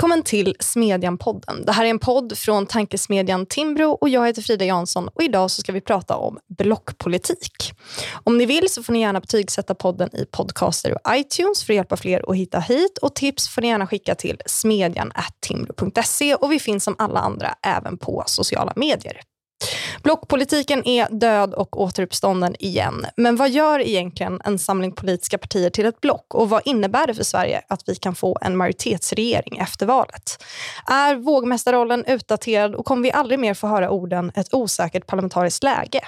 Välkommen till Smedjan-podden. Det här är en podd från tankesmedjan Timbro och jag heter Frida Jansson och idag så ska vi prata om blockpolitik. Om ni vill så får ni gärna betygsätta podden i podcaster och iTunes för att hjälpa fler att hitta hit och tips får ni gärna skicka till smedjan.timbro.se och vi finns som alla andra även på sociala medier. Blockpolitiken är död och återuppstånden igen. Men vad gör egentligen en samling politiska partier till ett block? Och vad innebär det för Sverige att vi kan få en majoritetsregering efter valet? Är vågmästarrollen utdaterad och kommer vi aldrig mer få höra orden ett osäkert parlamentariskt läge?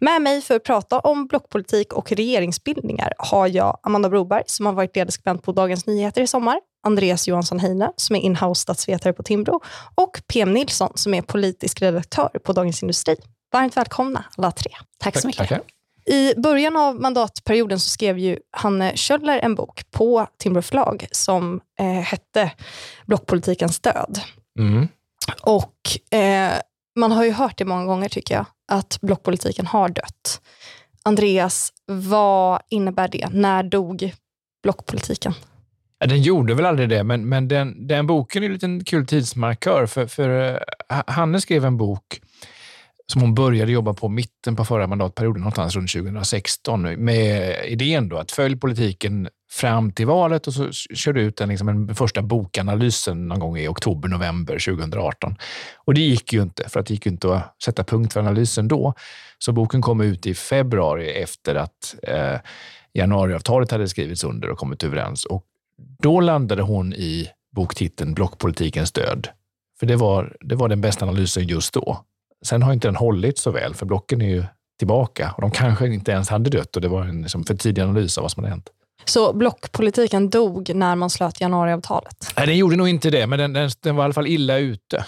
Med mig för att prata om blockpolitik och regeringsbildningar har jag Amanda Broberg som har varit ledarskribent på Dagens Nyheter i sommar, Andreas Johansson Heine som är inhouse statsvetare på Timbro och PM Nilsson som är politisk redaktör på Dagens Industri. Varmt välkomna alla tre. Tack, så mycket. Tackar. I början av mandatperioden så skrev ju Hanne Kjöller en bok på Timbro förlag som eh, hette Blockpolitikens död. Mm. Och eh, man har ju hört det många gånger tycker jag, att blockpolitiken har dött. Andreas, vad innebär det? När dog blockpolitiken? Den gjorde väl aldrig det, men, men den, den boken är en liten kul tidsmarkör. För, för eh, Hanne skrev en bok som hon började jobba på mitten på förra mandatperioden, någonstans runt 2016, med idén då att följa politiken fram till valet och så körde ut den, liksom en första bokanalysen någon gång i oktober, november 2018. Och det gick ju inte, för att det gick inte att sätta punkt för analysen då. Så boken kom ut i februari efter att eh, januariavtalet hade skrivits under och kommit överens. Och då landade hon i boktiteln Blockpolitikens död. För det var, det var den bästa analysen just då. Sen har inte den hållit så väl, för blocken är ju tillbaka och de kanske inte ens hade dött och det var en liksom, för tidig analys av vad som hade hänt. Så blockpolitiken dog när man slöt januariavtalet? Nej, den gjorde nog inte det, men den, den, den var i alla fall illa ute.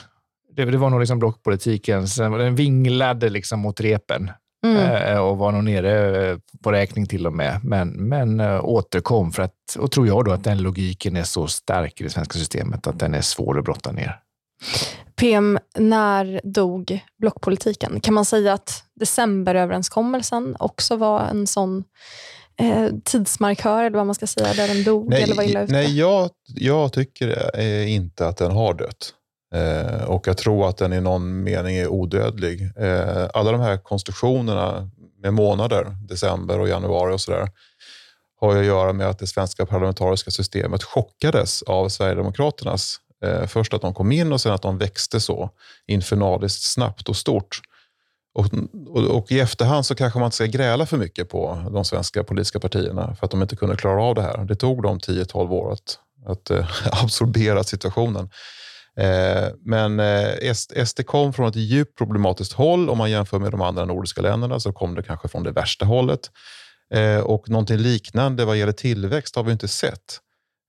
Det, det var nog liksom blockpolitikens... Den vinglade liksom mot repen mm. eh, och var nog nere eh, på räkning till och med. Men, men eh, återkom för att, och tror jag då att den logiken är så stark i det svenska systemet att den är svår att brotta ner. PM, när dog blockpolitiken? Kan man säga att decemberöverenskommelsen också var en sån eh, tidsmarkör, eller vad man ska säga, där den dog nej, eller var illa ute? Nej, jag, jag tycker eh, inte att den har dött. Eh, och jag tror att den i någon mening är odödlig. Eh, alla de här konstruktionerna med månader, december och januari och sådär, har att göra med att det svenska parlamentariska systemet chockades av Sverigedemokraternas Eh, först att de kom in och sen att de växte så infernaliskt snabbt och stort. Och, och, och, I efterhand så kanske man inte ska gräla för mycket på de svenska politiska partierna för att de inte kunde klara av det här. Det tog dem 10-12 år att, att eh, absorbera situationen. Eh, men eh, SD kom från ett djupt problematiskt håll. Om man jämför med de andra nordiska länderna så kom det kanske från det värsta hållet. Eh, och någonting liknande vad gäller tillväxt har vi inte sett.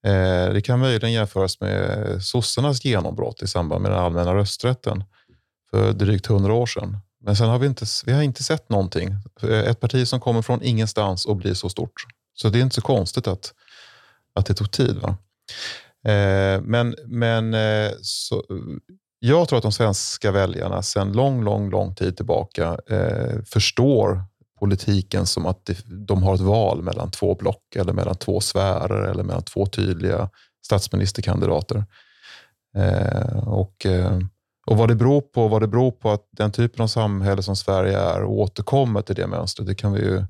Eh, det kan möjligen jämföras med sossarnas genombrott i samband med den allmänna rösträtten för drygt hundra år sedan. Men sen har vi inte, vi har inte sett någonting. Eh, ett parti som kommer från ingenstans och blir så stort. Så det är inte så konstigt att, att det tog tid. Va? Eh, men men eh, så, jag tror att de svenska väljarna sedan lång, lång, lång tid tillbaka eh, förstår politiken som att de har ett val mellan två block eller mellan två sfärer eller mellan två tydliga statsministerkandidater. Eh, och, eh, och vad det, beror på, vad det beror på att den typen av samhälle som Sverige är återkommer till det mönstret, det kan vi ju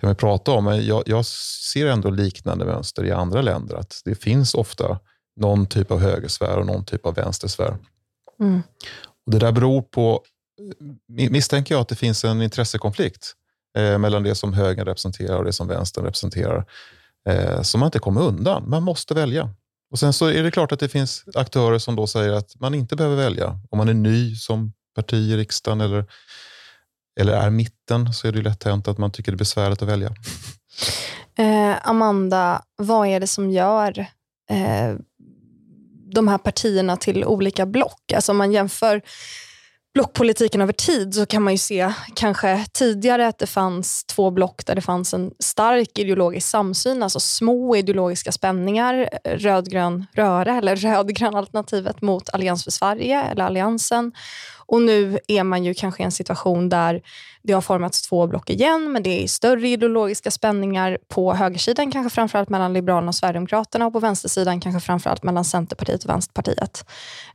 kan vi prata om. Men jag, jag ser ändå liknande mönster i andra länder. Att det finns ofta någon typ av högersfär och någon typ av vänstersfär. Mm. Och det där beror på, misstänker jag, att det finns en intressekonflikt eh, mellan det som högern representerar och det som vänstern representerar. Eh, som man inte kommer undan. Man måste välja. Och Sen så är det klart att det finns aktörer som då säger att man inte behöver välja. Om man är ny som parti i riksdagen eller, eller är mitten så är det lätt hänt att man tycker det är besvärligt att välja. Eh, Amanda, vad är det som gör eh, de här partierna till olika block? Alltså om man jämför blockpolitiken över tid så kan man ju se kanske tidigare att det fanns två block där det fanns en stark ideologisk samsyn, alltså små ideologiska spänningar, rödgrön röra eller rödgrön alternativet mot Allians för Sverige eller Alliansen. Och nu är man ju kanske i en situation där det har formats två block igen, men det är större ideologiska spänningar på högersidan, kanske framförallt mellan Liberalerna och Sverigedemokraterna och på vänstersidan kanske framförallt mellan Centerpartiet och Vänsterpartiet.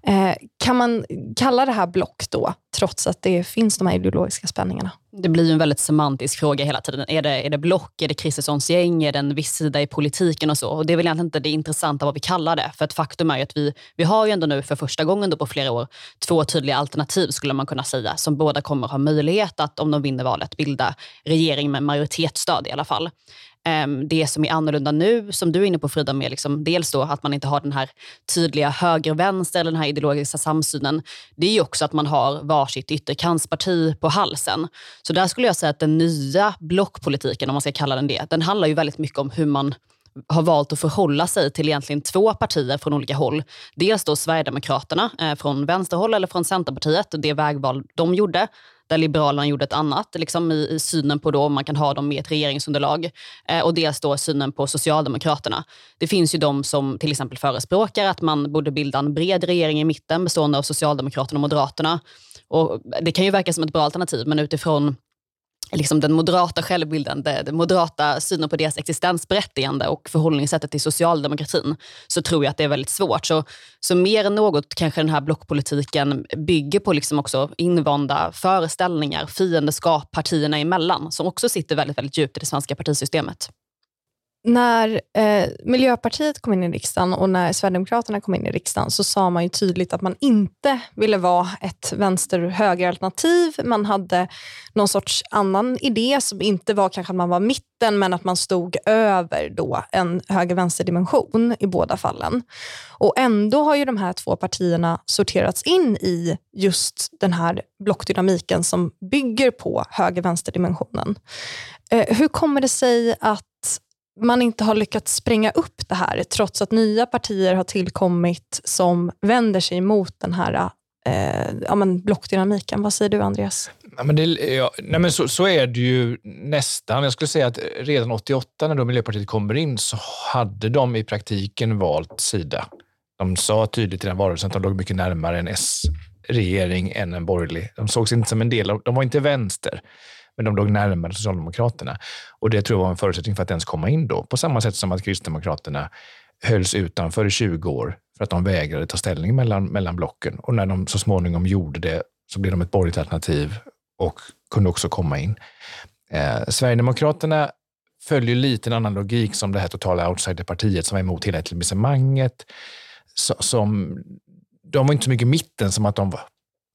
Eh, kan man kalla det här block då, trots att det finns de här ideologiska spänningarna? Det blir ju en väldigt semantisk fråga hela tiden. Är det, är det block, är det Kristerssons gäng, är det en viss sida i politiken och så? Och det är väl egentligen inte det intressanta vad vi kallar det. För ett faktum är ju att vi, vi har ju ändå nu för första gången då på flera år två tydliga alternativ skulle man kunna säga, som båda kommer ha möjlighet att om de vinner valet bilda regering med majoritetsstöd i alla fall. Ehm, det som är annorlunda nu, som du är inne på Frida, med liksom, dels då att man inte har den här tydliga höger-vänster, eller den här ideologiska samsynen, det är ju också att man har varsitt ytterkantsparti på halsen. Så där skulle jag säga att den nya blockpolitiken, om man ska kalla den det, den handlar ju väldigt mycket om hur man har valt att förhålla sig till egentligen två partier från olika håll. Dels då Sverigedemokraterna eh, från vänsterhåll eller från Centerpartiet, det vägval de gjorde där Liberalerna gjorde ett annat liksom i, i synen på då om man kan ha dem med ett regeringsunderlag. Eh, och dels då synen på Socialdemokraterna. Det finns ju de som till exempel förespråkar att man borde bilda en bred regering i mitten bestående av Socialdemokraterna och Moderaterna. Och det kan ju verka som ett bra alternativ, men utifrån liksom den moderata självbilden, den moderata synen på deras existensberättigande och förhållningssättet till socialdemokratin, så tror jag att det är väldigt svårt. Så, så mer än något kanske den här blockpolitiken bygger på liksom också invanda föreställningar, fiendeskap partierna emellan, som också sitter väldigt, väldigt djupt i det svenska partisystemet när eh, Miljöpartiet kom in i riksdagen och när Sverigedemokraterna kom in i riksdagen så sa man ju tydligt att man inte ville vara ett vänster-höger-alternativ. Man hade någon sorts annan idé som inte var kanske att man var mitten men att man stod över då en höger-vänster-dimension i båda fallen. Och Ändå har ju de här två partierna sorterats in i just den här blockdynamiken som bygger på höger-vänster-dimensionen. Eh, hur kommer det sig att man inte har lyckats spränga upp det här trots att nya partier har tillkommit som vänder sig mot den här eh, ja, men blockdynamiken. Vad säger du, Andreas? Ja, men det, ja, nej, men så, så, är det ju nästan. Jag skulle säga att redan 88 när då Miljöpartiet kommer in så hade de i praktiken valt sida. De sa tydligt i den valrörelsen att de låg mycket närmare en S-regering än en borgerlig. De sågs inte som en del av, de var inte vänster men de låg närmare Socialdemokraterna. Och det tror jag var en förutsättning för att ens komma in då. På samma sätt som att Kristdemokraterna hölls utanför i 20 år för att de vägrade ta ställning mellan, mellan blocken. Och när de så småningom gjorde det så blev de ett borgerligt alternativ och kunde också komma in. Eh, Sverigedemokraterna följer lite en annan logik som det här totala outsiderpartiet som var emot hela etablissemanget. Som, de var inte så mycket mitten som att de var,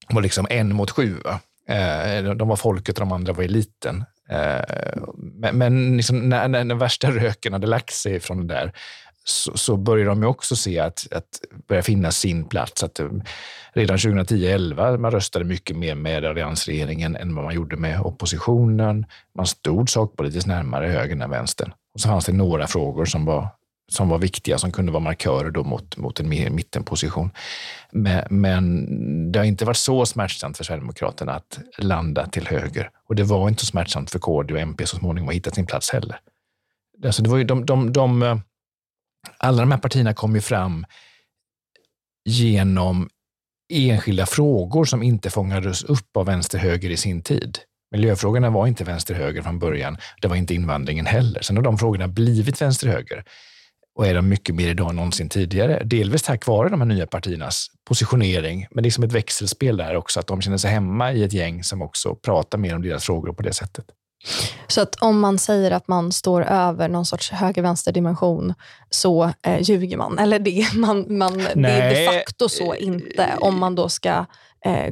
var liksom en mot sju. Va? Eh, de var folket och de andra var eliten. Eh, men, men liksom när, när den värsta röken hade lagt sig från det där så, så började de också se att, att börja finna sin plats. Att eh, redan 2010-11 man röstade mycket mer med alliansregeringen än vad man gjorde med oppositionen. Man stod sakpolitiskt närmare högern än vänstern. Och så fanns det några frågor som var som var viktiga, som kunde vara markörer då mot, mot en mittenposition. Men, men det har inte varit så smärtsamt för Sverigedemokraterna att landa till höger. Och det var inte så smärtsamt för KD och MP så småningom att hitta sin plats heller. Alltså det var ju de, de, de, alla de här partierna kom ju fram genom enskilda frågor som inte fångades upp av vänster-höger i sin tid. Miljöfrågorna var inte vänster-höger från början. Det var inte invandringen heller. Sen har de frågorna blivit vänster-höger och är de mycket mer idag än någonsin tidigare. Delvis tack vare de här nya partiernas positionering, men det är som ett växelspel där också, att de känner sig hemma i ett gäng som också pratar mer om deras frågor på det sättet. Så att om man säger att man står över någon sorts höger-vänster dimension så eh, ljuger man? Eller det, man, man, det är de facto så inte, om man då ska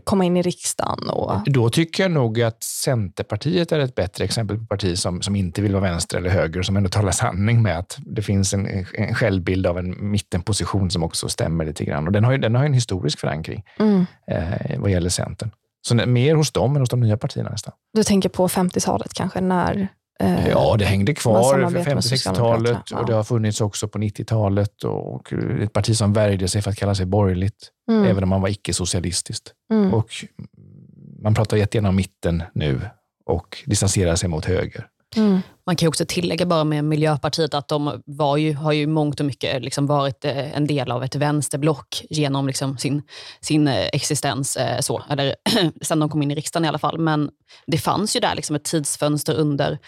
komma in i riksdagen. Och... Då tycker jag nog att Centerpartiet är ett bättre exempel på parti som, som inte vill vara vänster eller höger, som ändå talar sanning med att det finns en, en självbild av en mittenposition som också stämmer lite grann. Och den har ju, den har en historisk förankring mm. eh, vad gäller Centern. Så mer hos dem än hos de nya partierna nästan. Du tänker på 50-talet kanske, när Eh, ja, det hängde kvar 50-60-talet och det har funnits också på 90-talet. Och ett parti som värjde sig för att kalla sig borgerligt, mm. även om man var icke-socialistiskt. Mm. Och man pratar jättegärna om mitten nu och distanserar sig mot höger. Mm. Man kan också tillägga bara med Miljöpartiet att de var ju, har ju mångt och mycket liksom varit eh, en del av ett vänsterblock genom liksom sin, sin eh, existens, eh, så, eller sen de kom in i riksdagen i alla fall. Men det fanns ju där liksom ett tidsfönster under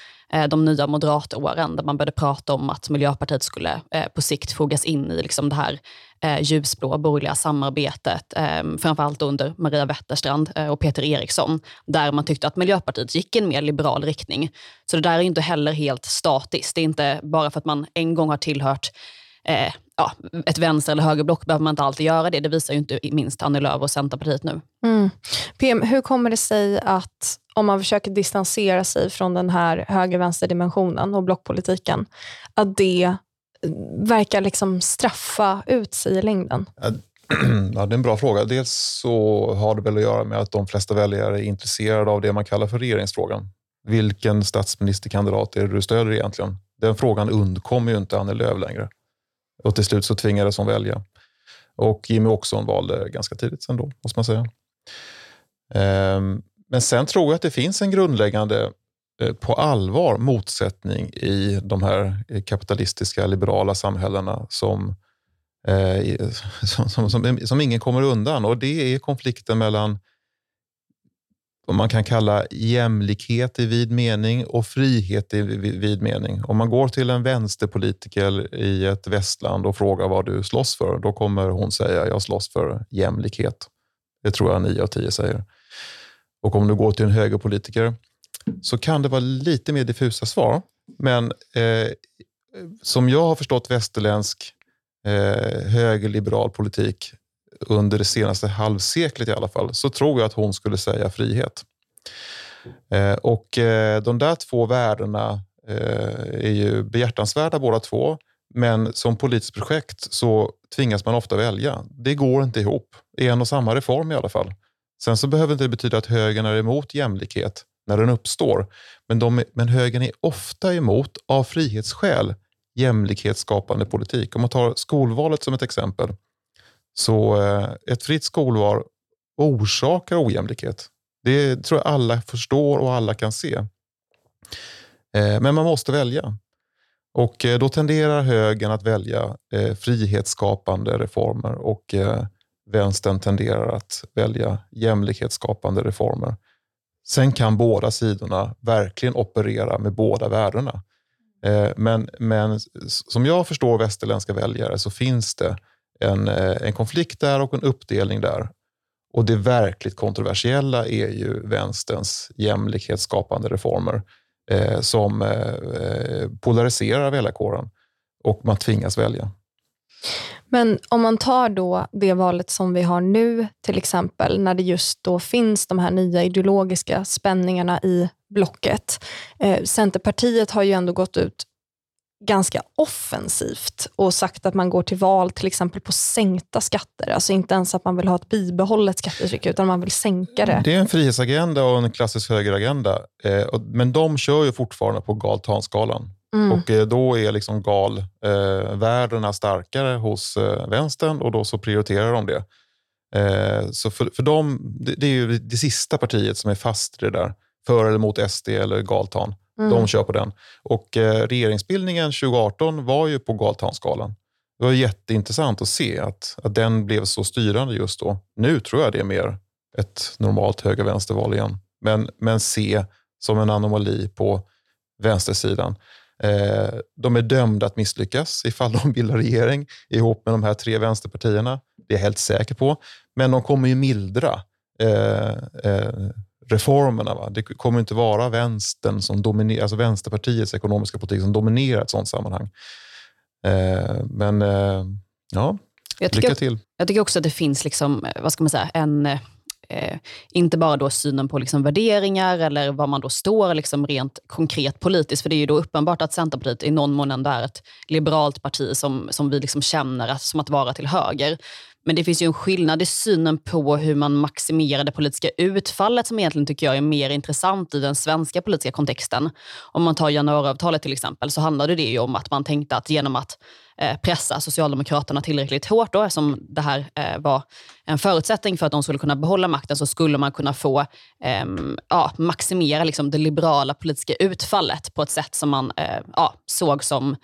de nya moderatåren där man började prata om att Miljöpartiet skulle på sikt fogas in i liksom det här eh, ljusblå borgerliga samarbetet, eh, framförallt under Maria Wetterstrand eh, och Peter Eriksson, där man tyckte att Miljöpartiet gick i en mer liberal riktning. Så det där är inte heller helt statiskt. Det är inte bara för att man en gång har tillhört eh, ja, ett vänster eller högerblock behöver man inte alltid göra det. Det visar ju inte minst Annie Lööf och Centerpartiet nu. Mm. PM, hur kommer det sig att om man försöker distansera sig från den här höger-vänster-dimensionen och blockpolitiken, att det verkar liksom straffa ut sig i längden? Ja, det är en bra fråga. Dels så har det väl att göra med att de flesta väljare är intresserade av det man kallar för regeringsfrågan. Vilken statsministerkandidat är det du stöder egentligen? Den frågan undkommer ju inte Annie Lööf längre. Och till slut så tvingades hon välja. Och Jimmy Åkesson valde ganska tidigt sen då, måste man säga. Ehm, men sen tror jag att det finns en grundläggande Eh, på allvar motsättning i de här eh, kapitalistiska liberala samhällena som, eh, som, som, som, som, ingen kommer undan. Och Det är konflikten mellan vad man kan kalla jämlikhet i vid mening och frihet i vid mening. Om man går till en vänsterpolitiker i ett västland och frågar vad du slåss för, då kommer hon säga jag slåss för jämlikhet. Det tror jag nio av tio säger. Och om du går till en högerpolitiker så kan det vara lite mer diffusa svar. Men eh, som jag har förstått västerländsk eh, högerliberal politik under det senaste halvseklet i alla fall, så tror jag att hon skulle säga frihet. Eh, och eh, de där två värdena eh, är ju behjärtansvärda båda två, men som politiskt projekt så tvingas man ofta välja. Det går inte ihop i en och samma reform i alla fall. Sen så behöver inte det betyda att högern är emot jämlikhet när den uppstår. Men, de, men högern är ofta emot, av frihetsskäl, jämlikhetsskapande politik. Om man tar skolvalet som ett exempel, så eh, ett fritt skolval orsakar ojämlikhet. Det tror jag alla förstår och alla kan se. Eh, men man måste välja. Och eh, då tenderar högern att välja frihetsskapande reformer och vänstern tenderar att välja jämlikhetsskapande reformer. Sen kan båda sidorna verkligen operera med båda värdena. Eh, men, men som jag förstår västerländska väljare så finns det en, eh, en konflikt där och en uppdelning där. Och det verkligt kontroversiella är ju vänsterns jämlikhetsskapande reformer eh, som eh, eh polariserar väljarkåren och man tvingas välja. Men om man tar då det valet som vi har nu, till exempel, när det just då finns de här nya ideologiska spänningarna i blocket. Eh, Centerpartiet har ju ändå gått ut ganska offensivt och sagt att man går till val till exempel på sänkta skatter. Alltså inte ens att man vill ha ett bibehållet skattetryck utan man vill sänka det. Det är en frihetsagenda och en klassisk högeragenda. Eh, men de kör ju fortfarande på galtanskalan. Mm. Och eh, då är liksom galvärdena eh, starkare hos eh, vänstern och då så prioriterar de det. Eh, så för, för dem, det, det, är ju det sista partiet som är fast i det där. För eller mot SD eller galtan. Mm. De kör på den. Och eh, regeringsbildningen 2018 var ju på galtanskalan. Det var jätteintressant att se att, att den blev så styrande just då. Nu tror jag det är mer ett normalt höger-vänsterval igen. Men, men se som en anomali på vänstersidan. Eh, de är dömda att misslyckas ifall de bildar regering ihop med de här tre vänsterpartierna. Det är jag helt säker på. Men de kommer ju mildra eh, eh, reformerna. Va? Det kommer inte vara vänstern som dominerar, alltså Vänsterpartiets ekonomiska politik som dominerar ett sådant sammanhang. Eh, men ja, lycka till. Jag tycker också att det finns liksom, vad ska man säga, en eh, inte bara då synen på liksom värderingar eller var man då står liksom rent konkret politiskt. För det är ju då uppenbart att Centerpartiet i någon mån ändå är ett liberalt parti som, som vi liksom känner som att vara till höger. Men det finns ju en skillnad i synen på hur man maximerar det politiska utfallet som egentligen tycker jag är mer intressant i den svenska politiska kontexten. Om man tar januariavtalet till exempel så handlade det ju om att man tänkte att genom att Eh, pressa Socialdemokraterna tillräckligt hårt, då, eftersom det här eh, var en förutsättning för att de skulle kunna behålla makten, så skulle man kunna få eh, ja, maximera liksom, det liberala politiska utfallet på ett sätt som man eh, ja, såg som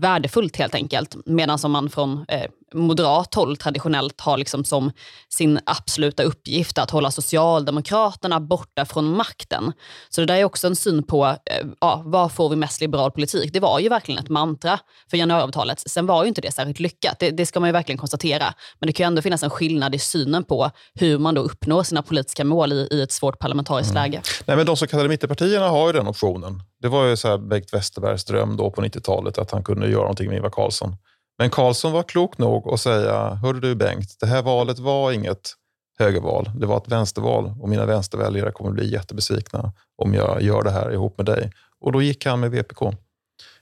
värdefullt helt enkelt. Medan som man från eh, moderat håll traditionellt har liksom som sin absoluta uppgift att hålla Socialdemokraterna borta från makten. Så det där är också en syn på eh, ja, vad får vi mest liberal politik. Det var ju verkligen ett mantra för januariavtalet. Sen var ju inte det särskilt lyckat, det, det ska man ju verkligen konstatera. Men det kan ju ändå finnas en skillnad i synen på hur man då uppnår sina politiska mål i, i ett svårt parlamentariskt mm. läge. Nej, men de så kallade mittenpartierna har ju den optionen. Det var ju så här Bengt Westerbergs dröm då på 90-talet att han kunde göra någonting med Ingvar Carlsson. Men Karlsson var klok nog att säga, hörru du Bengt, det här valet var inget högerval. Det var ett vänsterval och mina vänsterväljare kommer bli jättebesvikna om jag gör det här ihop med dig. Och då gick han med VPK.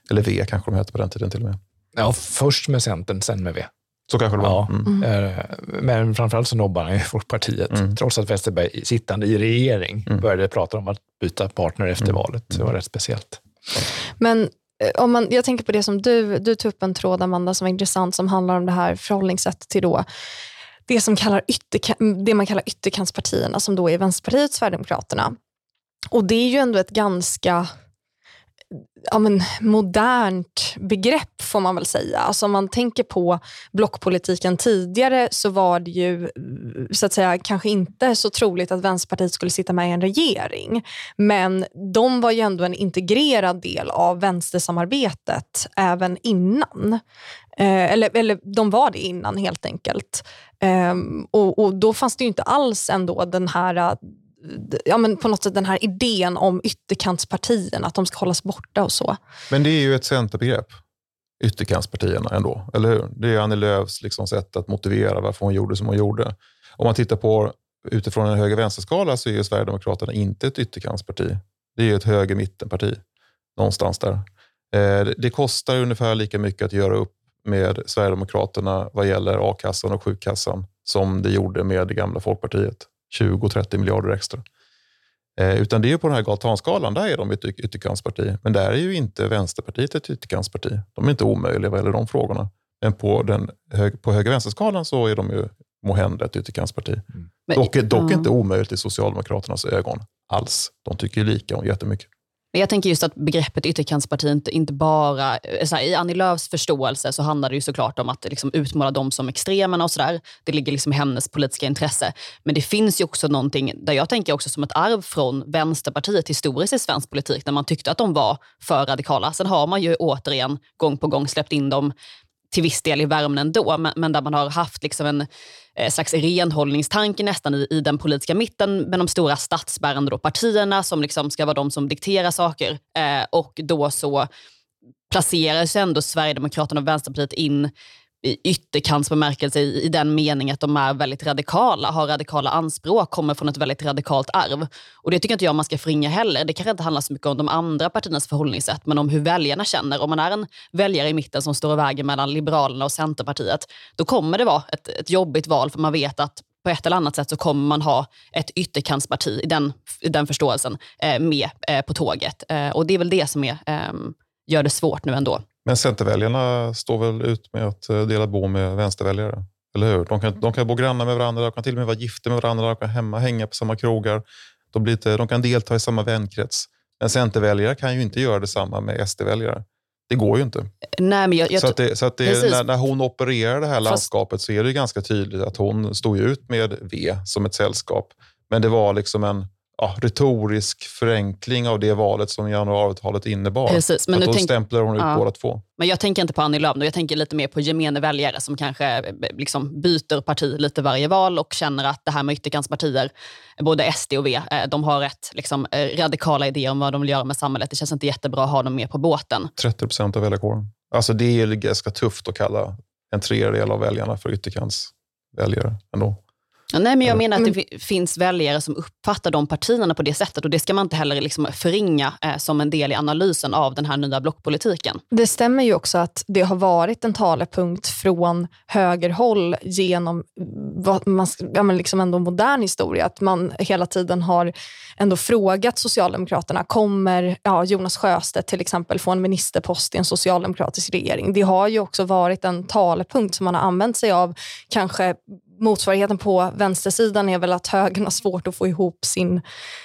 Eller V kanske de hette på den tiden till och med. Ja, först med Centern, sen med V. Så kanske det var. Ja, mm. Eh, men framförallt så nobbade han Folkpartiet. Mm. Trots att Westerberg, sittande i regering, mm. började prata om att byta partner efter mm. valet. Det var mm. rätt speciellt. Men Eh, om man, jag tänker på det som du, du tog upp en tråd, Amanda, som var intressant, som handlar om det här förhållningssättet till då det, som kallar ytter, det man kallar ytterkantspartierna, som då är Vänsterpartiet och Sverigedemokraterna. Och det är ju ändå ett ganska ja, men, modernt begrepp får man väl säga. Alltså om man tänker på blockpolitiken tidigare så var det ju så att säga kanske inte så troligt att Vänsterpartiet skulle sitta med i en regering. Men de var ju ändå en integrerad del av vänstersamarbetet även innan. Eh, eller, eller de var det innan helt enkelt. Eh, och, och Då fanns det ju inte alls ändå den här ja, men på något sätt den här idén om ytterkantspartierna, att de ska hållas borta och så. Men det är ju ett centerbegrepp, ytterkantspartierna ändå, eller hur? Det är Annie Lööfs liksom sätt att motivera varför hon gjorde som hon gjorde. Om man tittar på utifrån en höger-vänster-skala så är Sverigedemokraterna inte ett ytterkantsparti. Det är ett höger-mittenparti, någonstans där. Eh, det kostar ungefär lika mycket att göra upp med Sverigedemokraterna vad gäller a-kassan och sjukkassan som det gjorde med det gamla Folkpartiet. 20-30 miljarder extra. Eh, utan det är på den här Galtanskalan, där är de ett ytterkantsparti. Men där är ju inte Vänsterpartiet ett ytterkantsparti. De är inte omöjliga vad gäller de frågorna. Men på, den, på höger-vänsterskalan så är de ju måhända ett ytterkantsparti. Mm. Dock, dock mm. inte omöjligt i Socialdemokraternas ögon alls. De tycker lika om jättemycket. Jag tänker just att begreppet ytterkantsparti inte, inte bara... Eh, så här, I Annie Lööfs förståelse så handlar det ju såklart om att eh, liksom utmåla dem som extremerna och sådär. Det ligger liksom i hennes politiska intresse. Men det finns ju också någonting där jag tänker också som ett arv från Vänsterpartiet historiskt i svensk politik, när man tyckte att de var för radikala. Sen har man ju återigen gång på gång släppt in dem till viss del i värmen ändå, men, men där man har haft liksom en eh, slags renhållningstanke nästan i, i den politiska mitten med de stora statsbärande då, partierna som liksom ska vara de som dikterar saker. Eh, och då så placeras ändå Sverigedemokraterna och Vänsterpartiet in i ytterkantsbemärkelse i, i den meningen att de är väldigt radikala, har radikala anspråk, kommer från ett väldigt radikalt arv. Och Det tycker inte jag man ska förringa heller. Det kanske inte handlar så mycket om de andra partiernas förhållningssätt, men om hur väljarna känner. Om man är en väljare i mitten som står i vägen mellan Liberalerna och Centerpartiet, då kommer det vara ett, ett jobbigt val, för man vet att på ett eller annat sätt så kommer man ha ett ytterkantsparti i den, i den förståelsen eh, med eh, på tåget. Eh, och Det är väl det som är, ehm, gör det svårt nu ändå. Men Centerväljarna står väl ut med att eh, dela bo med vänsterväljare? Eller hur? De kan, de kan bo grannar med varandra, de kan till och med vara gifta med varandra, de kan hemma, hänga på samma krogar. De, blir lite, de kan delta i samma vänkrets. Men Centerväljare kan ju inte göra detsamma med SD-väljare. Det går ju inte. Nej, men jag, jag så att det, så att det, när, när, hon opererar det här Fast... landskapet så är det ganska tydligt att hon stod ut med V som ett sällskap. Men det var liksom en ja, retorisk förenkling av det valet som januariavtalet innebar. Precis, men att då stämplar hon ut ja. båda två. Men jag tänker inte på Annie Lööf, jag tänker lite mer på gemene väljare som kanske eh, liksom byter parti lite varje val och känner att det här med ytterkantspartier, både SD och V, eh, de har rätt liksom, eh, radikala idéer om vad de vill göra med samhället. Det känns inte jättebra att ha dem med på båten. 30 procent av väljarkåren. Alltså det är ganska tufft att kalla en tredjedel av väljarna för ytterkantsväljare ändå. Ja, nej, men jag menar att det finns väljare som uppfattar de partierna på det sättet och det ska man inte heller liksom förringa eh, som en del i analysen av den här nya blockpolitiken. Det stämmer ju också att det har varit en talepunkt från högerhåll genom vad man, ja, men liksom ändå modern historia. Att man hela tiden har ändå frågat Socialdemokraterna, kommer ja, Jonas Sjöstedt till exempel få en ministerpost i en socialdemokratisk regering? Det har ju också varit en talepunkt som man har använt sig av, kanske motsvarigheten på vänstersidan är väl att högern har svårt att få ihop sin,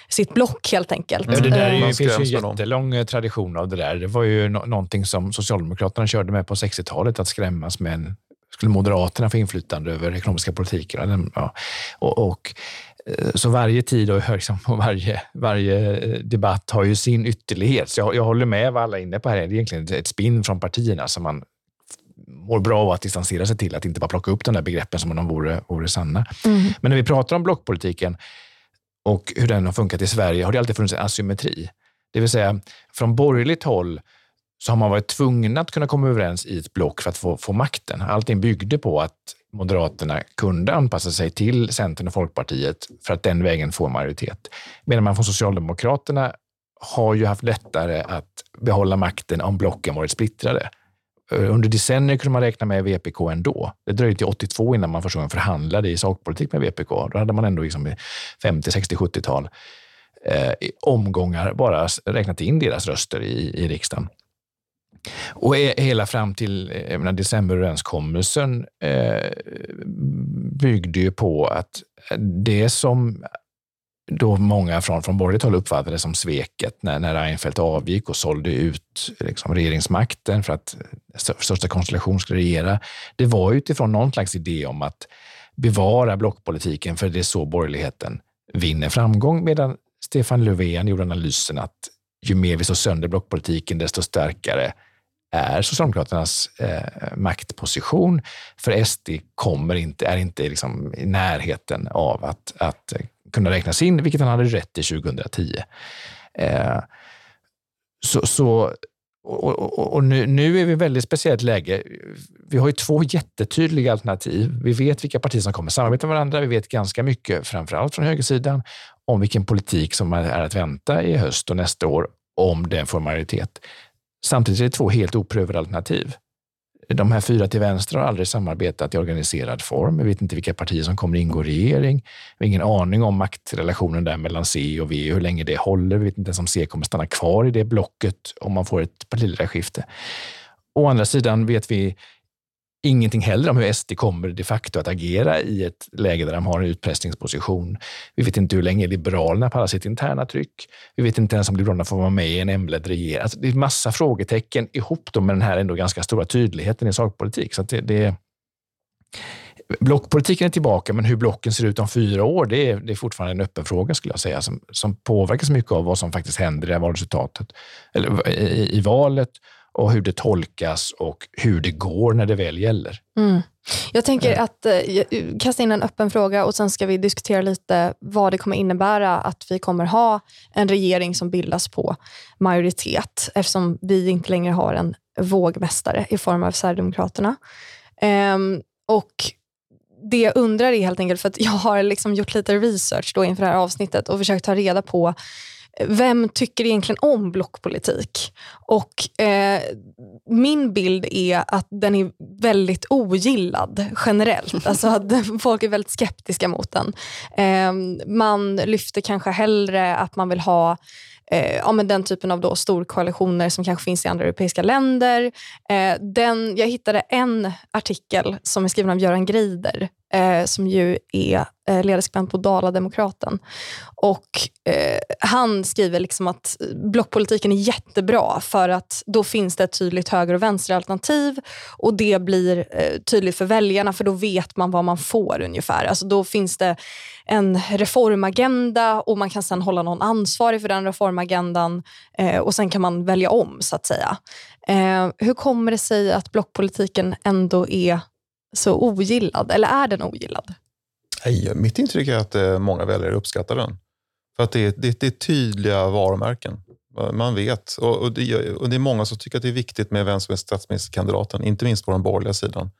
sitt block helt enkelt. Ja, det där är ju, det finns ju en jättelång eh, tradition av det där. Det var ju nå- någonting som Socialdemokraterna körde med på 60-talet, att skrämmas med en skulle Moderaterna få inflytande över ekonomiska politiken? Ja. Och, och, eh, så varje tid och liksom, varje, varje eh, debatt har ju sin ytterlighet. Så jag, jag håller med vad alla är inne på här. Det är egentligen ett spinn från partierna som man mår bra av att distansera sig till, att inte bara plocka upp de där begreppen som om de vore, vore sanna. Mm. Men när vi pratar om blockpolitiken och hur den har funkat i Sverige har det alltid funnits en asymmetri. Det vill säga, från borgerligt håll så har man varit tvungen att kunna komma överens i ett block för att få, få makten. Allting byggde på att Moderaterna kunde anpassa sig till Centern och Folkpartiet för att den vägen få majoritet. Medan man från Socialdemokraterna har ju haft lättare att behålla makten om blocken varit splittrade. Eh, under decennier kunde man räkna med VPK ändå. Det dröjde till 82 innan man första gången förhandlade i sakpolitik med VPK. Då hade man ändå liksom i 50, 60, 70-tal eh, omgångar bara räknat in deras röster i, i riksdagen. Och hela fram till eh, menar, decemberöverenskommelsen eh, byggde ju på att det som då många från, från borgerligt håll uppfattade det som sveket när, när Reinfeldt avgick och sålde ut liksom, regeringsmakten för att största konstellation skulle regera. Det var utifrån någon slags idé om att bevara blockpolitiken för det är så borgerligheten vinner framgång. Medan Stefan Löfven gjorde analysen att ju mer vi slår sönder blockpolitiken, desto starkare är Socialdemokraternas eh, maktposition. För SD kommer inte, är inte liksom i närheten av att, att kunna räknas in, vilket han hade rätt i 2010. Eh, så, så, och, och, och- nu, nu är vi i ett väldigt speciellt läge. Vi har ju två jättetydliga alternativ. Vi vet vilka partier som kommer samarbeta med varandra. Vi vet ganska mycket, framförallt från högersidan, om vilken politik som är att vänta i höst och nästa år, om den får majoritet. Samtidigt är det två helt oprövade alternativ. De här fyra till vänster har aldrig samarbetat i organiserad form. Vi vet inte vilka partier som kommer ingå i regering. Vi har ingen aning om maktrelationen där mellan C och V hur länge det håller. Vi vet inte ens om C kommer stanna kvar i det blocket om man får ett partiledarskifte. Å andra sidan vet vi ingenting heller om hur SD kommer de facto att agera i ett läge där de har en utpressningsposition. Vi vet inte hur länge Liberalerna pallar sitt interna tryck. Vi vet inte ens om Liberalerna får vara med i en M-ledd regering. Alltså, det är massa frågetecken ihop då med den här ändå ganska stora tydligheten i sakpolitik. Så att det, det, blockpolitiken är tillbaka, men hur blocken ser ut om fyra år, det är, det är fortfarande en öppen fråga skulle jag säga, som, som påverkas mycket av vad som faktiskt händer i valresultatet, eller i, i valet och hur det tolkas och hur det går när det väl gäller. Mm. Jag tänker att eh, jag- kasta in en öppen fråga och sen ska vi diskutera lite vad det kommer innebära att vi kommer ha en regering som bildas på majoritet eftersom vi inte längre har en vågmästare i form av Sverigedemokraterna. Ehm, och det jag undrar är helt enkelt, för att jag har liksom gjort lite research då inför det här avsnittet och försökt ta reda på vem tycker egentligen om blockpolitik? Och eh, min bild är att den är väldigt ogillad generellt. Alltså att folk är väldigt skeptiska mot den. Eh, man lyfter kanske hellre att man vill ha eh, ja, men den typen av då storkoalitioner som kanske finns i andra europeiska länder. Eh, den, jag hittade en artikel som är skriven av Göran Greider eh, som ju är eh, ledarskribent på Dala-Demokraten. Och eh, Han skriver liksom att blockpolitiken är jättebra för att då finns det ett tydligt höger och vänsteralternativ och det blir eh, tydligt för väljarna för då vet man vad man får ungefär. Alltså då finns det en reformagenda och man kan sen hålla någon ansvarig för den reformagendan eh, och sen kan man välja om så att säga. Eh, hur kommer det sig att blockpolitiken ändå är så ogillad? Eller är den ogillad? Nej, mitt intryck är att eh, många väljare uppskattar den. För att det är, det, det är tydliga varumärken. Man vet. Och, och, det, och det är många som tycker att det är viktigt med vem som är statsministerkandidaten, inte minst på den borgerliga sidan.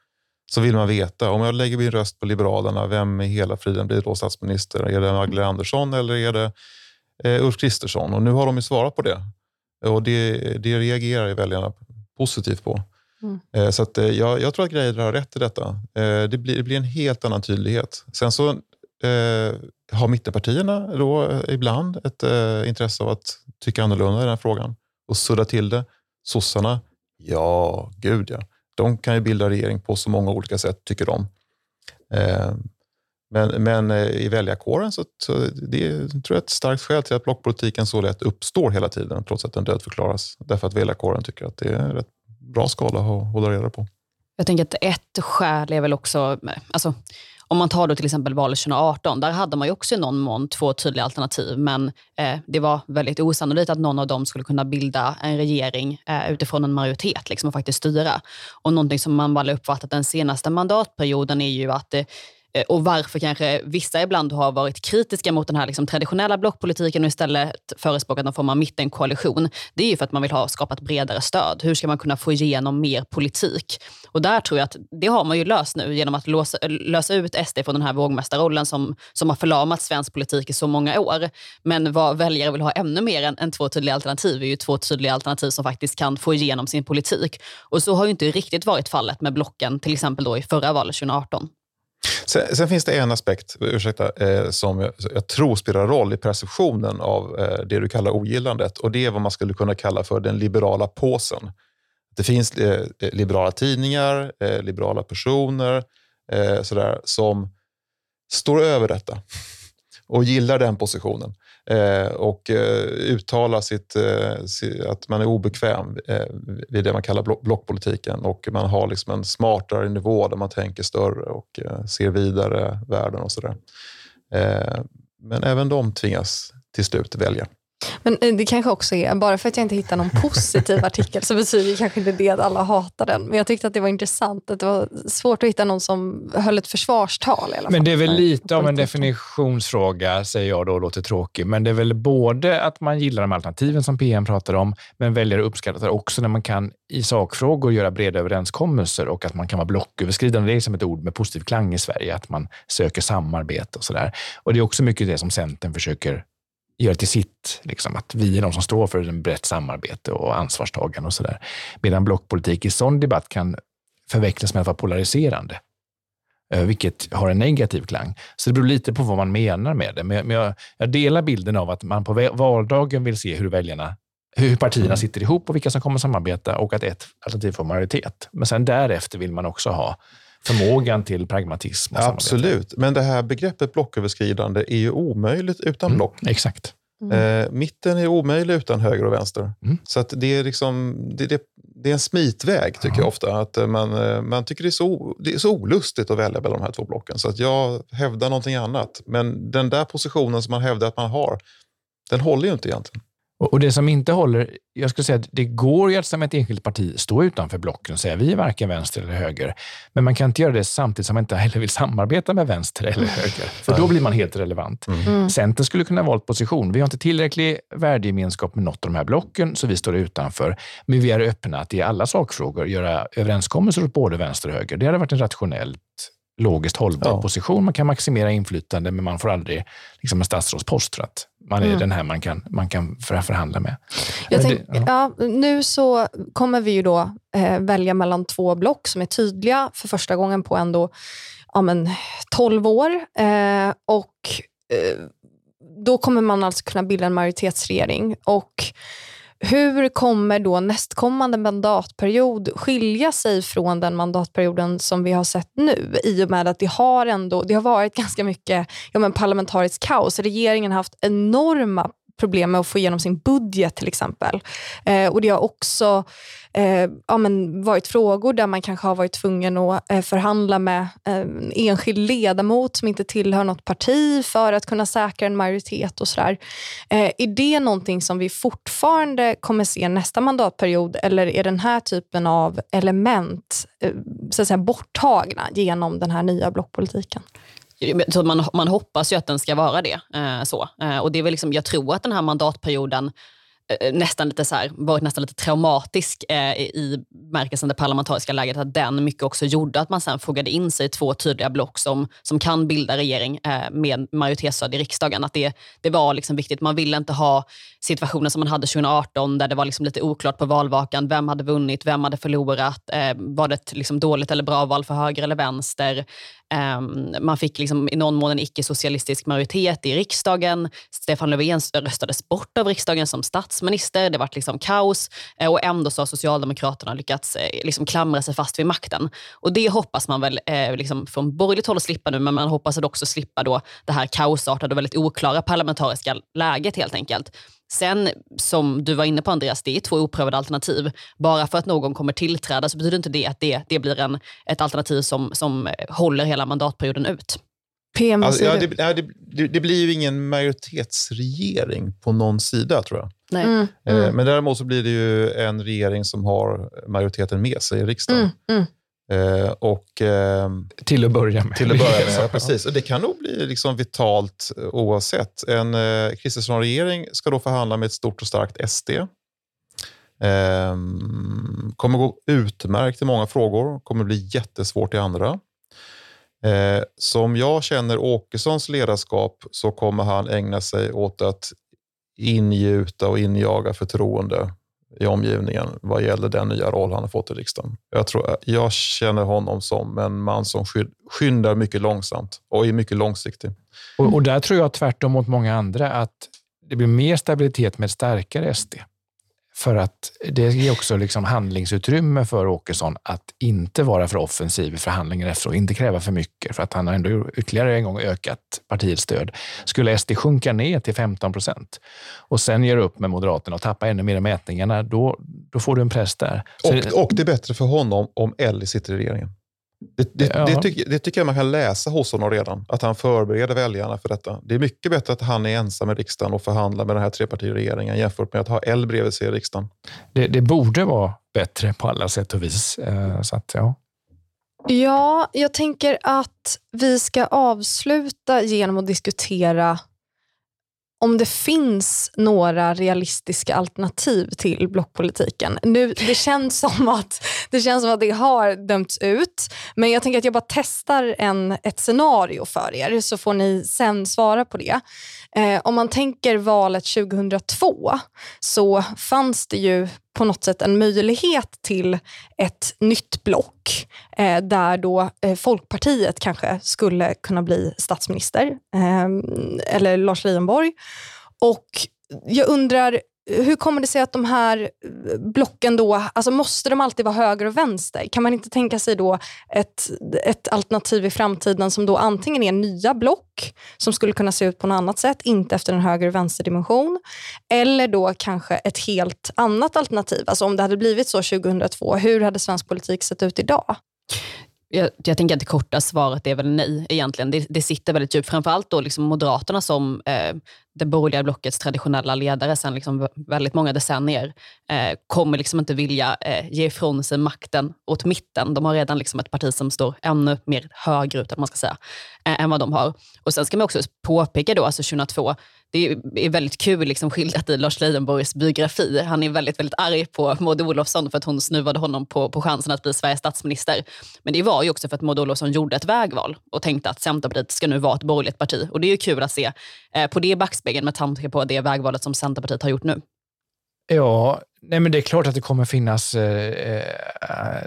så vill man veta, om jag lägger min röst på Liberalerna, vem i hela friden blir då statsminister? Är det Magdalena Andersson eller är det eh, Ulf Kristersson? Och nu har de ju svarat på det. Och det, det reagerar väljarna positivt på. Mm. Eh, så att, eh, jag, jag, tror att Greider har rätt i detta. Eh, det blir, det blir en helt annan tydlighet. Sen så eh, har mittenpartierna då ibland ett eh, intresse av att tycka annorlunda i den här frågan och sudda till det. Sossarna, ja, gud ja. De kan ju bilda regering på så många olika sätt, tycker de. Eh, men, men i väljarkåren så, så det är, tror jag ett starkt skäl till att blockpolitiken så lätt uppstår hela tiden, trots att den dödförklaras. Därför att väljarkåren tycker att det är rätt bra skala att hålla reda på. Jag tänker att ett skäl är väl också, alltså, om man tar då till exempel valet 2018, där hade man ju också i någon mån två tydliga alternativ, men eh, det var väldigt osannolikt att någon av dem skulle kunna bilda en regering eh, utifrån en majoritet liksom, och faktiskt styra. Och någonting som man väl uppfattat den senaste mandatperioden är ju att eh, Eh, och varför kanske vissa ibland har varit kritiska mot den här liksom traditionella blockpolitiken och istället förespråkat någon form av mittenkoalition. Det är ju för att man vill ha skapat bredare stöd. Hur ska man kunna få igenom mer politik? Och där tror jag att det har man ju löst nu genom att låsa, lösa ut SD från den här vågmästarrollen som, som har förlamat svensk politik i så många år. Men vad väljare vill ha ännu mer än, än två tydliga alternativ är ju två tydliga alternativ som faktiskt kan få igenom sin politik. Och så har ju inte riktigt varit fallet med blocken, till exempel då i förra valet 2018. Sen, sen, finns det en aspekt ursäkta, eh, som jag, jag, tror spelar roll i perceptionen av eh, det du kallar ogillandet och det är vad man skulle kunna kalla för den liberala påsen. Det finns eh, eh liberala tidningar, eh, liberala personer eh, sådär, som står över detta och gillar den positionen Eh, och eh, uttala sitt, eh, att man är obekväm vid det man kallar blockpolitiken och man har liksom en smartare nivå där man tänker större och ser vidare världen och sådär. Men även de tvingas till slut välja. Men eh, det kanske också är, bara för att jag inte hittar någon positiv artikel så betyder kanske inte det att alla hatar den. Men jag tyckte att det var intressant, att det var svårt att hitta någon som höll ett försvarstal. I alla fall. Men det är väl lite av en definitionsfråga, säger jag då, och låter tråkig. Men det är väl både att man gillar de alternativen som PM pratar om, men väljer att uppskatta också när man kan i sakfrågor göra breda överenskommelser och att man kan vara blocköverskridande. Det är som ett ord med positiv klang i Sverige, att man söker samarbete och sådär. Och det är också mycket det som Centern försöker göra till sitt. Liksom, att vi är de som står för en brett samarbete och ansvarstagande och sådär. Medan blockpolitik i sån debatt kan förväxlas med att vara polariserande, eh, vilket har en negativ klang. Så det beror lite på vad man menar med det. Men jag, jag delar bilden av att man på valdagen vill se hur väljarna hur partierna mm. sitter ihop och vilka som kommer samarbeta och att ett alternativ får majoritet. Men sen därefter vill man också ha förmågan till pragmatism. Och Absolut, samarbete. men det här begreppet blocköverskridande är ju omöjligt utan mm, block. Exakt. Mm. Eh, mitten är omöjlig utan höger och vänster. Mm. Så att det, är liksom, det, det, det, är en smitväg, tycker jag ofta. Att eh, man, eh, man tycker det är, så, det är så olustigt att välja mellan de här två blocken. Så att jag hävdar någonting annat. Men den där positionen som man hävdar att man har, den håller ju inte egentligen. Och det som inte håller, jag skulle säga att det går ju att som ett enskilt parti stå utanför blocken och säga vi är varken vänster eller höger. Men man kan inte göra det samtidigt som man inte heller vill samarbeta med vänster eller höger. För då blir man helt relevant. Mm. mm. Centern skulle kunna valt position. Vi har inte tillräcklig värdegemenskap med något av de här blocken, så vi står utanför. Men vi är öppna att i alla sakfrågor göra överenskommelser åt både vänster och höger. Det hade varit en rationellt logiskt hållbar ja. position. Man kan maximera inflytande, men man får aldrig liksom en statsrådspost för att man är mm. den här man kan, man kan förhandla med. Tänk, det, ja. ja. nu så kommer vi ju då eh, välja mellan två block som är tydliga för första gången på ändå ja, men, 12 år. Eh, och eh, Då kommer man alltså kunna bilda en majoritetsregering. Och hur kommer då nästkommande mandatperiod skilja sig från den mandatperioden som vi har sett nu? I och med att det har, ändå, det har varit ganska mycket ja, men parlamentariskt kaos. Regeringen har haft enorma problem med att få igenom sin budget till exempel. Eh, och Det har också eh, ja, men varit frågor där man kanske har varit tvungen att eh, förhandla med en enskild ledamot som inte tillhör något parti för att kunna säkra en majoritet och sådär. Eh, är det någonting som vi fortfarande kommer se nästa mandatperiod eller är den här typen av element eh, så att säga, borttagna genom den här nya blockpolitiken? Så man, man hoppas ju att den ska vara det. Eh, så. Eh, och det är väl liksom, jag tror att den här mandatperioden eh, eh nästan lite så här, varit nästan lite traumatisk eh, i märkelsen det parlamentariska läget, att den mycket också gjorde att man sen fogade in sig i två tydliga block som, som kan bilda regering eh, med majoritetsstöd i riksdagen. Att det, det var liksom viktigt. Man ville inte ha situationen som man hade 2018 där det var liksom lite oklart på valvakan. Vem hade vunnit? Vem hade förlorat? Eh, var det ett liksom dåligt eller bra val för höger eller vänster? Ehm, man fick liksom i någon mån en icke-socialistisk majoritet i riksdagen. Stefan Löfven röstades bort av riksdagen som statsminister. Det var liksom kaos eh, och ändå så har Socialdemokraterna lyckats eh, liksom klamra sig fast vid makten. Och Det hoppas man väl eh, liksom från borgerligt håll att slippa nu, men man hoppas att också slippa då det här kaosartade och väldigt oklara parlamentariska läget helt enkelt. Sen, som du var inne på Andreas, det är två oprövade alternativ. Bara för att någon kommer tillträda så betyder inte det att det, det blir en, ett alternativ som, som håller hela mandatperioden ut. PM, alltså, ja, det, det, det, blir ju ingen majoritetsregering på någon sida, tror jag. Nej. Mm, eh, mm. Men däremot så blir det ju en regering som har majoriteten med sig i riksdagen. Mm, mm. Och, eh, till att börja med. Till att börja med, ja, precis. Och det kan nog bli liksom vitalt eh, oavsett. En eh, Kristersson-regering ska då förhandla med ett stort och starkt SD. Eh, kommer gå utmärkt i många frågor, kommer bli jättesvårt i andra. Eh, som jag känner Åkessons ledarskap så kommer han ägna sig åt att ingjuta och injaga förtroende i omgivningen vad gäller den nya roll han har fått i riksdagen. Jag, tror, jag känner honom som en man som skyndar mycket långsamt och är mycket långsiktig. Och, och där tror jag tvärtom mot många andra att det blir mer stabilitet med ett starkare SD. För att det ger också liksom handlingsutrymme för Åkesson att inte vara för offensiv i förhandlingen efter och inte kräva för mycket. För att han har ändå ytterligare en gång ökat partiets stöd. Skulle SD sjunka ner till 15 procent och sen göra upp med Moderaterna och tappa ännu mer i mätningarna, då, då får du en press där. Och, och det är bättre för honom om Ellie sitter i regeringen. Det, det, ja. det, tycker, det, tycker jag man kan läsa hos honom redan, att han förbereder väljarna för detta. Det är mycket bättre att han är ensam i riksdagen och förhandlar med den här trepartiregeringen jämfört med att ha L bredvid sig i riksdagen. Det, det borde vara bättre på alla sätt och vis. Eh, så att, ja. ja, jag tänker att vi ska avsluta genom att diskutera om det finns några realistiska alternativ till blockpolitiken. Nu, det, känns som att, det känns som att det har dömts ut, men jag tänker att jag bara testar en, ett scenario för er, så får ni sen svara på det. Eh, om man tänker valet 2002 så fanns det ju på något sätt en möjlighet till ett nytt block eh, där då eh, Folkpartiet kanske skulle kunna bli statsminister, eh, eller Lars Leijonborg. Och jag undrar, hur kommer det sig att de här eh, blocken då, alltså måste de alltid vara höger och vänster? Kan man inte tänka sig då ett, ett alternativ i framtiden som då antingen är nya block som skulle kunna se ut på något annat sätt, inte efter en höger och vänsterdimension, eller då kanske ett helt annat alternativ. Alltså om det hade blivit så 2002, hur hade svensk politik sett ut idag? Jag, jag, tänker att det korta svaret är väl nej egentligen. Det, det sitter väldigt djupt. Framförallt då liksom Moderaterna som eh, det borgerliga blockets traditionella ledare sedan liksom väldigt många decennier eh, kommer liksom inte vilja eh, ge ifrån sig makten åt mitten. De har redan liksom ett parti som står ännu mer högerut man ska säga, eh, än vad de har. Och Sen ska man också påpeka då, alltså 2002, det är väldigt kul liksom skildrat i Lars Leijonborgs biografi. Han är väldigt, väldigt arg på Maud Olofsson för att hon snuvade honom på, på chansen att bli Sveriges statsminister. Men det var ju också för att Maud Olofsson gjorde ett vägval och tänkte att Centerpartiet ska nu vara ett borgerligt parti. Och det är ju kul att se eh, på det backspegeln med tanke på det vägvalet som Centerpartiet har gjort nu. Ja, nej men det är klart att det kommer finnas... Eh,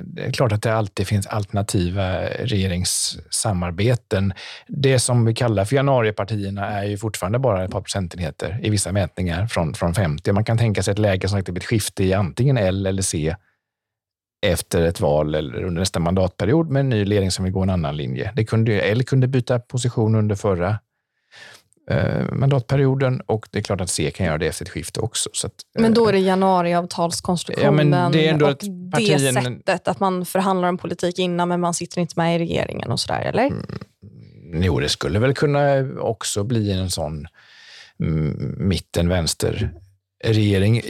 det är klart att det alltid finns alternativa regeringssamarbeten. Det som vi kallar för januaripartierna är ju fortfarande bara ett par procentenheter i vissa mätningar från, från 50. Man kan tänka sig ett läge som ett skifte i antingen L eller C efter ett val eller under nästa mandatperiod med en ny ledning som vill gå en annan linje. Det kunde, L kunde byta position under förra eh, mandatperioden och det är klart att C kan göra det efter ett skifte också. Så att, men då är det januariavtalskonstruktionen ja, det är och partien... det sättet att man förhandlar om politik innan men man sitter inte med i regeringen och sådär, eller? Mm, jo, det skulle väl kunna också bli en sån mm, mitten-vänster regering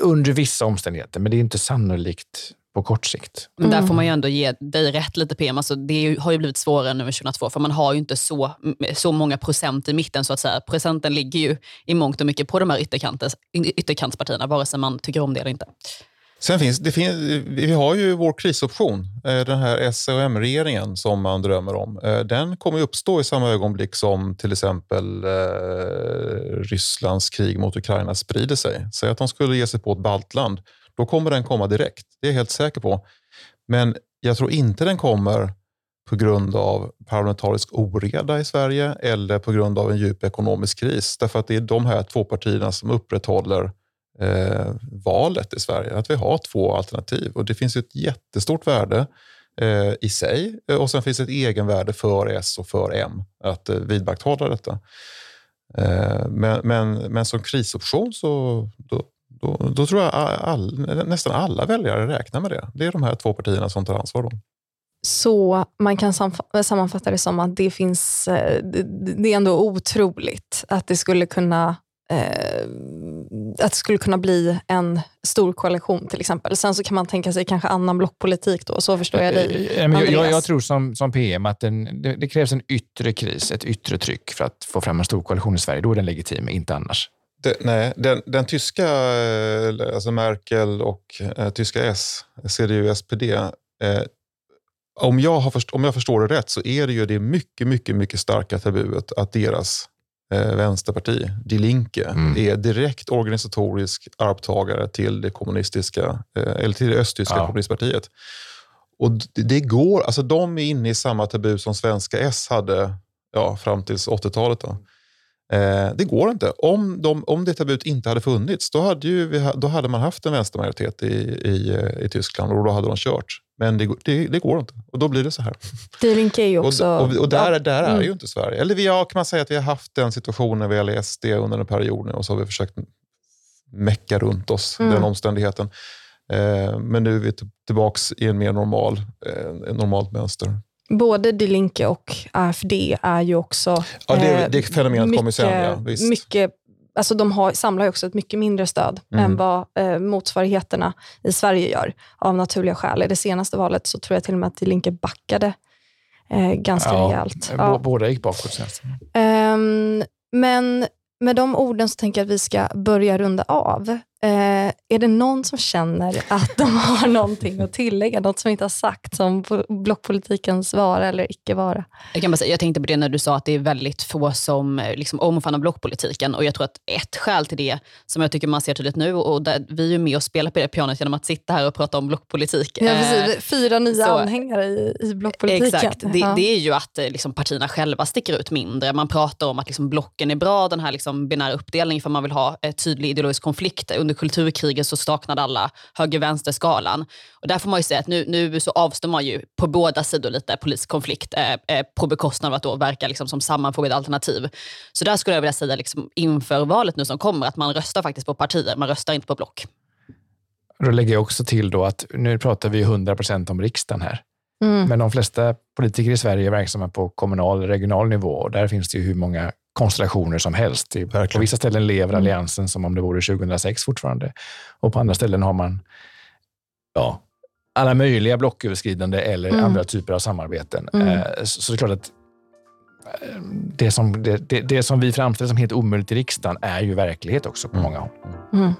under vissa omständigheter, men det är inte sannolikt på kort sikt. Men där Mm. får man ju ändå ge dig rätt lite PM. Alltså, det har ju blivit svårare nu med 2002 för man har ju inte så, så många procent i mitten så att säga. Procenten ligger ju i mångt och mycket på de här ytterkantspartierna vare sig man tycker om det eller inte. Sen finns, det finns, vi har ju vår krisoption, eh, den här S och M-regeringen som man drömmer om. Eh, Den kommer uppstå i samma ögonblick som till exempel eh, Rysslands krig mot Ukraina sprider sig. Säg att de skulle ge sig på ett baltland. Då kommer den komma direkt, det är jag helt säker på. Men jag tror inte den kommer på grund av parlamentarisk oreda i Sverige eller på grund av en djup ekonomisk kris. Därför att det är de här två partierna som upprätthåller eh, valet i Sverige. Att vi har två alternativ. Och Det finns ett jättestort värde eh, i sig och sen finns det ett egenvärde för S och för M att eh, vidmakthålla detta. Eh, men, men, men som krisoption så då, då, då tror jag all, nästan alla väljare räknar med det. Det är de här två partierna som tar ansvar. Då. Så man kan sammanfatta det som att det finns, eh, det, är ändå otroligt att det skulle kunna eh, att det skulle kunna bli en stor koalition till exempel. Sen så kan man tänka sig kanske annan blockpolitik då, så förstår jag dig. Eh, jag, jag, jag tror som, som PM att den, det, det krävs en yttre kris, ett yttre tryck för att få fram en stor koalition i Sverige. Då är den legitim, inte annars. Det, nej, den, den tyska, eh, alltså Merkel och eh, tyska S, CDU, SPD, eh, om, jag har först, om jag förstår det rätt så är det ju det mycket, mycket, mycket starka tabuet att deras eh, vänsterparti, Die Linke, Mm. är direkt organisatorisk arvtagare till det kommunistiska, eh, eller till det östtyska Ja. kommunistpartiet. Och det, det går, alltså de är inne i samma tabu som svenska S hade ja, fram till 80-talet. Då. Eh, det går inte. Om, de, om det tabut inte hade funnits, då hade, ju då hade man haft en vänstermajoritet i, i, eh, i Tyskland och då hade de kört. Men det, går- det, det går inte och då blir det så här. Är ju också... Och, och, och där, där är mm. ju inte Sverige. Eller vi har, kan man säga att vi har haft den situationen vad gäller SD under en period nu och så har vi försökt mecka runt oss, Mm. den omständigheten. Eh, men nu är vi t- tillbaks i en mer normal, eh, normalt mönster. Både Die Linke och AFD är ju också... Ja, det, eh, det fenomenet kommer sen. Ja, mycket- visst. mycket, alltså de har, samlar ju också ett mycket mindre stöd Mm. än vad eh, motsvarigheterna i Sverige gör, av naturliga skäl. I det senaste valet så tror jag till och med att Die Linke backade eh, ganska rejält. b- Ja. Båda gick bakåt senast. Ehm, men med de orden så tänker jag att vi ska börja runda av. Eh, är det någon som känner att de har någonting att tillägga, något som inte har sagts om po- blockpolitikens vara eller icke vara? Jag, kan bara säga, jag tänkte på det när du sa att det är väldigt få som eh, liksom, omfamnar blockpolitiken. Och jag tror att ett skäl till det, som jag tycker man ser tydligt nu, och där vi är med och spelar på det pianot genom att sitta här och prata om blockpolitik. Ja, Eh, precis. Fyra nya så- anhängare i, i blockpolitiken. Exakt. Det, Ja. det är ju att eh, liksom, partierna själva sticker ut mindre. Man pratar om att liksom, blocken är bra, den här liksom, binära uppdelningen, för man vill ha eh, tydlig ideologisk konflikt. Under kulturkriget så saknade alla höger-vänster-skalan. Och där får man ju säga att nu, nu så avstår man ju på båda sidor lite politisk konflikt eh, eh, på bekostnad av att då verka liksom, som sammanfogade alternativ. Så där skulle jag vilja säga liksom, inför valet nu som kommer, att man röstar faktiskt på partier, man röstar inte på block. Då lägger jag också till då att nu pratar vi 100 procent om riksdagen här. Mm. Men de flesta politiker i Sverige är verksamma på kommunal och regional nivå och där finns det ju hur många konstellationer som helst. I- På Verkligen. vissa ställen lever Mm. alliansen som om det vore 2006 fortfarande och på andra ställen har man ja, alla möjliga blocköverskridande eller Mm. andra typer av samarbeten. Mm. Eh, Så, så det är klart att eh, det som, det, det, det som vi framställer som helt omöjligt i riksdagen är ju verklighet också på Mm. många håll. Mm.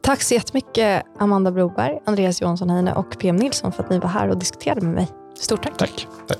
Tack så jättemycket Amanda Broberg, Andreas Johansson Heine och PM Nilsson för att ni var här och diskuterade med mig. Stort tack. Tack. Tack.